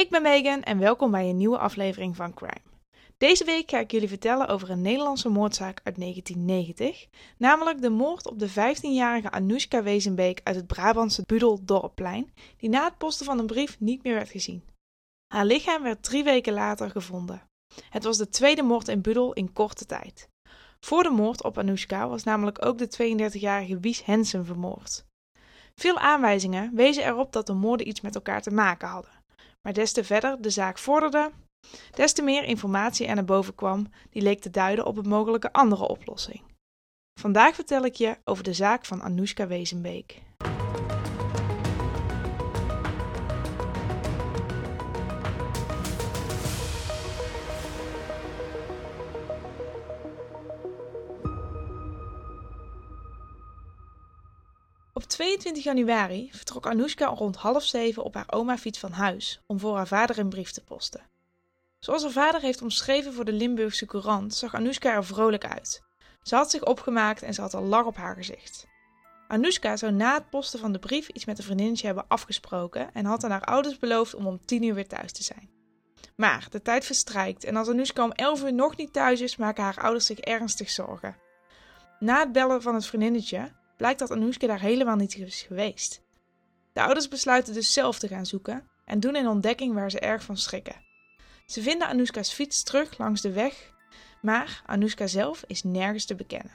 ik ben Megan en welkom bij een nieuwe aflevering van Crime. Deze week ga ik jullie vertellen over een Nederlandse moordzaak uit 1990, namelijk de moord op de 15-jarige Anoushka Wezenbeek uit het Brabantse Budel Dorpplein, die na het posten van een brief niet meer werd gezien. Haar lichaam werd drie weken later gevonden. Het was de tweede moord in Budel in korte tijd. Voor de moord op Anoushka was namelijk ook de 32-jarige Wies Hensen vermoord. Veel aanwijzingen wezen erop dat de moorden iets met elkaar te maken hadden. Maar des te verder de zaak vorderde, des te meer informatie er naar boven kwam die leek te duiden op een mogelijke andere oplossing. Vandaag vertel ik je over de zaak van Anoushka Wezenbeek. 22 januari vertrok Anoushka rond half zeven op haar oma-fiets van huis om voor haar vader een brief te posten. Zoals haar vader heeft omschreven voor de Limburgse Courant, zag Anoushka er vrolijk uit. Ze had zich opgemaakt en ze had al lach op haar gezicht. Anoushka zou na het posten van de brief iets met een vriendinnetje hebben afgesproken en had aan haar ouders beloofd om om 10 uur weer thuis te zijn. Maar de tijd verstrijkt en als Anoushka om 11 uur nog niet thuis is, maken haar ouders zich ernstig zorgen. Na het bellen van het vriendinnetje blijkt dat Anoushka daar helemaal niet is geweest. De ouders besluiten dus zelf te gaan zoeken en doen een ontdekking waar ze erg van schrikken. Ze vinden Anoushka's fiets terug langs de weg, maar Anoushka zelf is nergens te bekennen.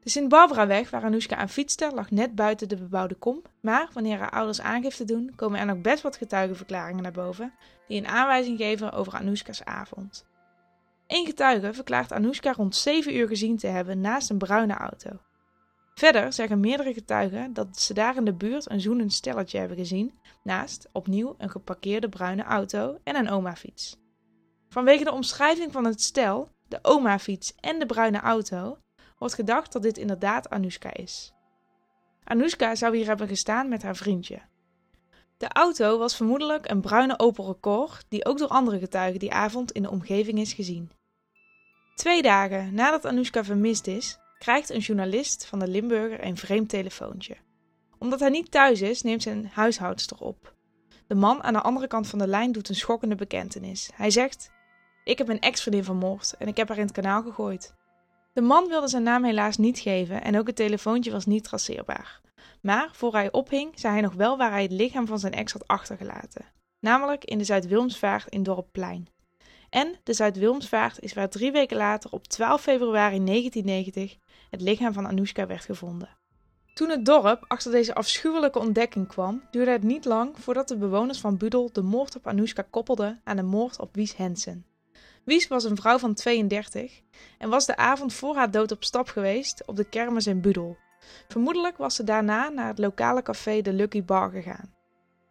De Sint-Barbara-weg waar Anoushka aan fietste lag net buiten de bebouwde kom, maar wanneer haar ouders aangifte doen, komen er nog best wat getuigenverklaringen naar boven die een aanwijzing geven over Anoushka's avond. Eén getuige verklaart Anoushka rond 7 uur gezien te hebben naast een bruine auto. Verder zeggen meerdere getuigen dat ze daar in de buurt een zoenend stelletje hebben gezien, naast opnieuw een geparkeerde bruine auto en een oma-fiets. Vanwege de omschrijving van het stel, de oma-fiets en de bruine auto, wordt gedacht dat dit inderdaad Anoushka is. Anoushka zou hier hebben gestaan met haar vriendje. De auto was vermoedelijk een bruine Opel Record, die ook door andere getuigen die avond in de omgeving is gezien. Twee dagen nadat Anoushka vermist is, krijgt een journalist van de Limburger een vreemd telefoontje. Omdat hij niet thuis is, neemt zijn huishoudster op. De man aan de andere kant van de lijn doet een schokkende bekentenis. Hij zegt: Ik heb mijn ex-vriendin vermoord en ik heb haar in het kanaal gegooid. De man wilde zijn naam helaas niet geven en ook het telefoontje was niet traceerbaar. Maar voor hij ophing, zei hij nog wel waar hij het lichaam van zijn ex had achtergelaten. Namelijk in de Zuid-Wilmsvaart in Dorp Plein. En de Zuid-Wilmsvaart is waar drie weken later, op 12 februari 1990, het lichaam van Anoushka werd gevonden. Toen het dorp achter deze afschuwelijke ontdekking kwam, duurde het niet lang voordat de bewoners van Budel de moord op Anoushka koppelden aan de moord op Wies Hensen. Wies was een vrouw van 32 en was de avond voor haar dood op stap geweest op de kermis in Budel. Vermoedelijk was ze daarna naar het lokale café de Lucky Bar gegaan.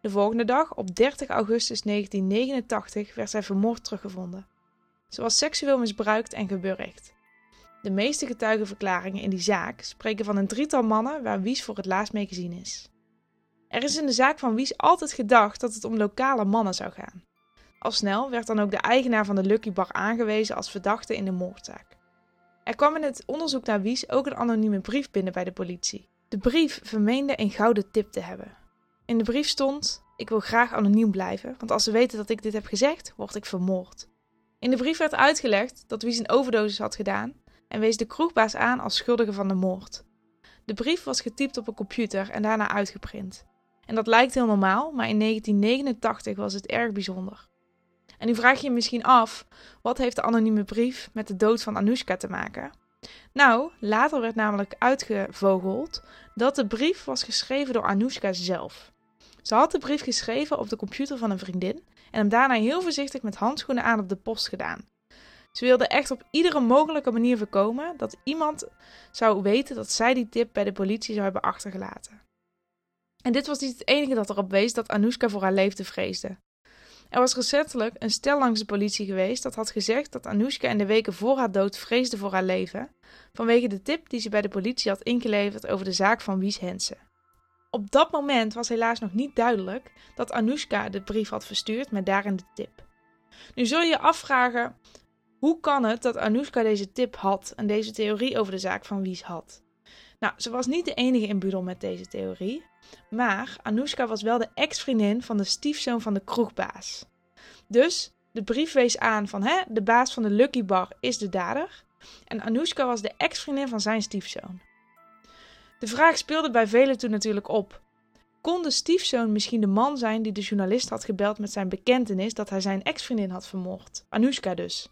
De volgende dag, op 30 augustus 1989, werd zij vermoord teruggevonden. Ze was seksueel misbruikt en geburgd. De meeste getuigenverklaringen in die zaak spreken van een drietal mannen waar Wies voor het laatst mee gezien is. Er is in de zaak van Wies altijd gedacht dat het om lokale mannen zou gaan. Al snel werd dan ook de eigenaar van de Lucky Bar aangewezen als verdachte in de moordzaak. Er kwam in het onderzoek naar Wies ook een anonieme brief binnen bij de politie. De brief vermeende een gouden tip te hebben. In de brief stond: Ik wil graag anoniem blijven, want als ze weten dat ik dit heb gezegd, word ik vermoord. In de brief werd uitgelegd dat Wies een overdosis had gedaan en wees de kroegbaas aan als schuldige van de moord. De brief was getypt op een computer en daarna uitgeprint. En dat lijkt heel normaal, maar in 1989 was het erg bijzonder. En nu vraag je je misschien af, wat heeft de anonieme brief met de dood van Anoushka te maken? Nou, later werd namelijk uitgevogeld dat de brief was geschreven door Anoushka zelf. Ze had de brief geschreven op de computer van een vriendin en hem daarna heel voorzichtig met handschoenen aan op de post gedaan. Ze wilde echt op iedere mogelijke manier voorkomen dat iemand zou weten dat zij die tip bij de politie zou hebben achtergelaten. En dit was niet het enige dat erop wees dat Anoushka voor haar leefde vreesde. Er was recentelijk een stel langs de politie geweest dat had gezegd dat Anoushka in de weken voor haar dood vreesde voor haar leven, vanwege de tip die ze bij de politie had ingeleverd over de zaak van Wies Hensen. Op dat moment was helaas nog niet duidelijk dat Anoushka de brief had verstuurd met daarin de tip. Nu zul je je afvragen hoe kan het dat Anoushka deze tip had en deze theorie over de zaak van Wies had? Nou, ze was niet de enige in Budel met deze theorie, maar Anoushka was wel de ex-vriendin van de stiefzoon van de kroegbaas. Dus de brief wees aan van hè, de baas van de Lucky Bar is de dader. En Anoushka was de ex-vriendin van zijn stiefzoon. De vraag speelde bij velen toen natuurlijk op. Kon de stiefzoon misschien de man zijn die de journalist had gebeld met zijn bekentenis dat hij zijn ex-vriendin had vermoord? Anoushka dus.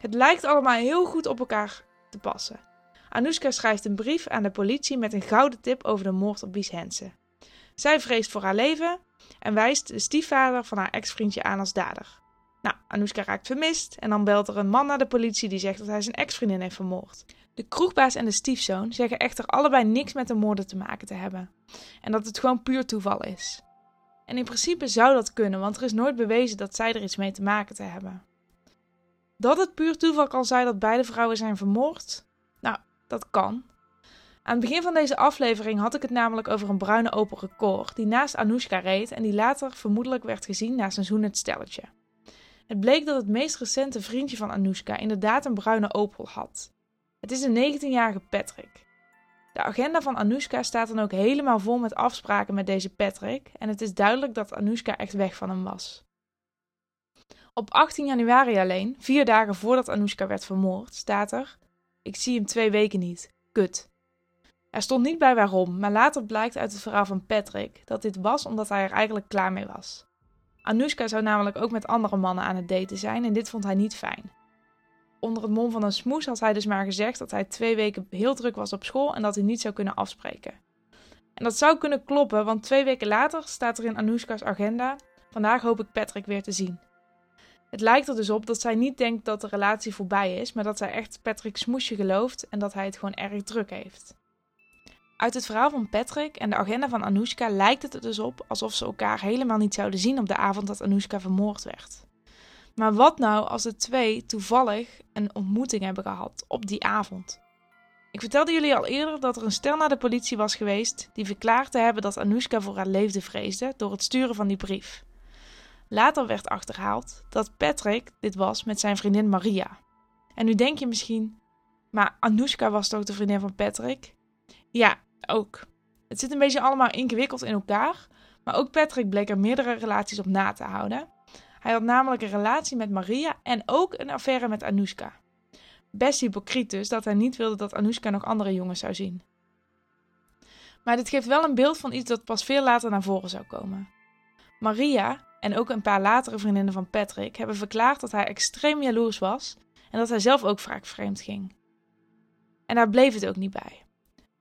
Het lijkt allemaal heel goed op elkaar te passen. Anoushka schrijft een brief aan de politie met een gouden tip over de moord op Wies Hensen. Zij vreest voor haar leven en wijst de stiefvader van haar ex-vriendje aan als dader. Nou, Anoushka raakt vermist en dan belt er een man naar de politie die zegt dat hij zijn ex-vriendin heeft vermoord. De kroegbaas en de stiefzoon zeggen echter allebei niks met de moorden te maken te hebben en dat het gewoon puur toeval is. En in principe zou dat kunnen, want er is nooit bewezen dat zij er iets mee te maken te hebben. Dat het puur toeval kan zijn dat beide vrouwen zijn vermoord? Nou, dat kan. Aan het begin van deze aflevering had ik het namelijk over een bruine Opel Record die naast Anoushka reed en die later vermoedelijk werd gezien na zijn het stelletje. Het bleek dat het meest recente vriendje van Anoushka inderdaad een bruine Opel had. Het is een 19-jarige Patrick. De agenda van Anoushka staat dan ook helemaal vol met afspraken met deze Patrick en het is duidelijk dat Anoushka echt weg van hem was. Op 18 januari alleen, vier dagen voordat Anoushka werd vermoord, staat er: Ik zie hem twee weken niet. Kut. Er stond niet bij waarom, maar later blijkt uit het verhaal van Patrick dat dit was omdat hij er eigenlijk klaar mee was. Anoushka zou namelijk ook met andere mannen aan het daten zijn en dit vond hij niet fijn. Onder het mom van een smoes had hij dus maar gezegd dat hij twee weken heel druk was op school en dat hij niet zou kunnen afspreken. En dat zou kunnen kloppen, want twee weken later staat er in Anoushka's agenda: Vandaag hoop ik Patrick weer te zien. Het lijkt er dus op dat zij niet denkt dat de relatie voorbij is, maar dat zij echt Patrick smoesje gelooft en dat hij het gewoon erg druk heeft. Uit het verhaal van Patrick en de agenda van Anoushka lijkt het er dus op alsof ze elkaar helemaal niet zouden zien op de avond dat Anoushka vermoord werd. Maar wat nou als de twee toevallig een ontmoeting hebben gehad op die avond? Ik vertelde jullie al eerder dat er een stel naar de politie was geweest die verklaard te hebben dat Anoushka voor haar leefde vreesde door het sturen van die brief. Later werd achterhaald dat Patrick dit was met zijn vriendin Maria. En nu denk je misschien, maar Anoushka was toch de vriendin van Patrick? Ja, ook. Het zit een beetje allemaal ingewikkeld in elkaar, maar ook Patrick bleek er meerdere relaties op na te houden. Hij had namelijk een relatie met Maria en ook een affaire met Anoushka. Best hypocriet dus dat hij niet wilde dat Anoushka nog andere jongens zou zien. Maar dit geeft wel een beeld van iets dat pas veel later naar voren zou komen. Maria en ook een paar latere vriendinnen van Patrick hebben verklaard dat hij extreem jaloers was en dat hij zelf ook vaak vreemd ging. En daar bleef het ook niet bij.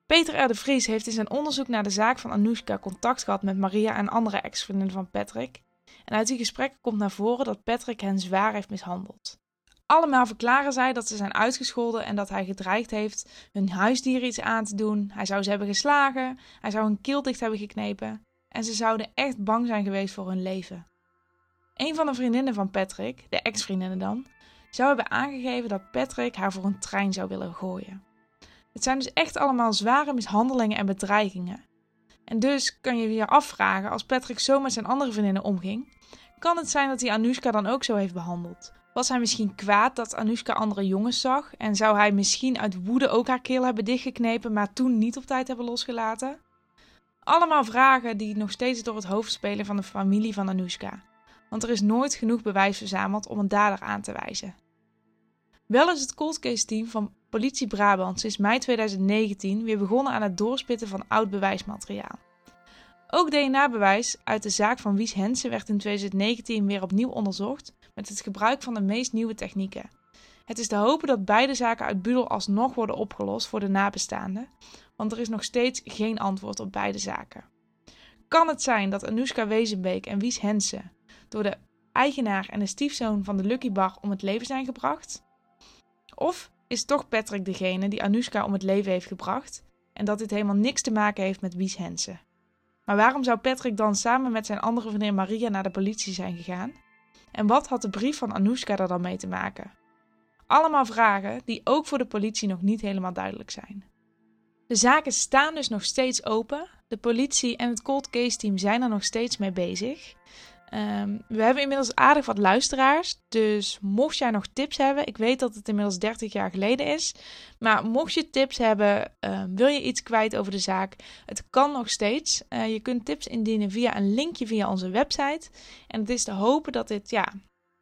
Peter R. de Vries heeft in zijn onderzoek naar de zaak van Anoushka contact gehad met Maria en andere ex-vriendinnen van Patrick. En uit die gesprekken komt naar voren dat Patrick hen zwaar heeft mishandeld. Allemaal verklaren zij dat ze zijn uitgescholden en dat hij gedreigd heeft hun huisdieren iets aan te doen. Hij zou ze hebben geslagen, hij zou hun keel dicht hebben geknepen en ze zouden echt bang zijn geweest voor hun leven. Een van de vriendinnen van Patrick, de ex-vriendinnen dan, zou hebben aangegeven dat Patrick haar voor een trein zou willen gooien. Het zijn dus echt allemaal zware mishandelingen en bedreigingen. En dus kan je je afvragen, als Patrick zo met zijn andere vriendinnen omging, kan het zijn dat hij Anoushka dan ook zo heeft behandeld? Was hij misschien kwaad dat Anoushka andere jongens zag? En zou hij misschien uit woede ook haar keel hebben dichtgeknepen, maar toen niet op tijd hebben losgelaten? Allemaal vragen die nog steeds door het hoofd spelen van de familie van Anoushka. Want er is nooit genoeg bewijs verzameld om een dader aan te wijzen. Wel is het cold case team van Politie Brabant sinds mei 2019 weer begonnen aan het doorspitten van oud bewijsmateriaal. Ook DNA-bewijs uit de zaak van Wies Hensen werd in 2019 weer opnieuw onderzocht met het gebruik van de meest nieuwe technieken. Het is te hopen dat beide zaken uit Budel alsnog worden opgelost voor de nabestaanden, want er is nog steeds geen antwoord op beide zaken. Kan het zijn dat Anoushka Wezenbeek en Wies Hensen door de eigenaar en de stiefzoon van de Lucky Bar om het leven zijn gebracht? Of is toch Patrick degene die Anoushka om het leven heeft gebracht en dat dit helemaal niks te maken heeft met Wies Hensen? Maar waarom zou Patrick dan samen met zijn andere vriendin Maria naar de politie zijn gegaan? En wat had de brief van Anoushka er dan mee te maken? Allemaal vragen die ook voor de politie nog niet helemaal duidelijk zijn. De zaken staan dus nog steeds open. De politie en het cold case team zijn er nog steeds mee bezig. Ehm, we hebben inmiddels aardig wat luisteraars. Dus mocht jij nog tips hebben, ik weet dat het inmiddels 30 jaar geleden is. Maar mocht je tips hebben, ehm, wil je iets kwijt over de zaak, het kan nog steeds. Uh, je kunt tips indienen via een linkje via onze website. En het is te hopen dat dit ja,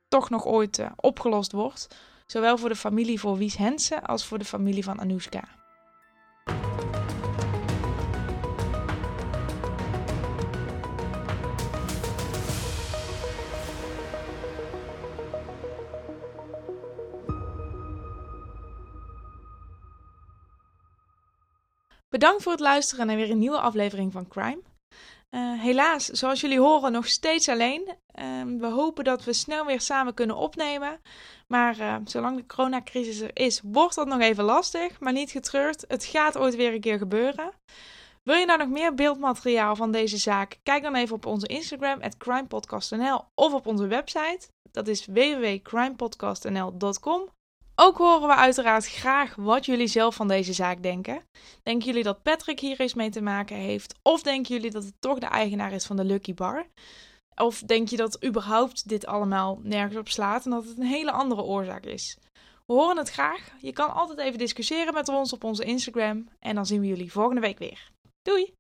toch nog ooit uh, opgelost wordt. Zowel voor de familie voor Wies Hensen als voor de familie van Anoushka. Bedankt voor het luisteren naar weer een nieuwe aflevering van Crime. Uh, helaas, zoals jullie horen, nog steeds alleen. Uh, we hopen dat we snel weer samen kunnen opnemen. Maar uh, zolang de coronacrisis er is, wordt dat nog even lastig. Maar niet getreurd, het gaat ooit weer een keer gebeuren. Wil je nou nog meer beeldmateriaal van deze zaak? Kijk dan even op onze Instagram, crimepodcast.nl of op onze website. Dat is www.crimepodcast.nl.com. Ook horen we uiteraard graag wat jullie zelf van deze zaak denken. Denken jullie dat Patrick hier iets mee te maken heeft? Of denken jullie dat het toch de eigenaar is van de Lucky Bar? Of denk je dat überhaupt dit allemaal nergens op slaat en dat het een hele andere oorzaak is? We horen het graag. Je kan altijd even discussiëren met ons op onze Instagram. En dan zien we jullie volgende week weer. Doei!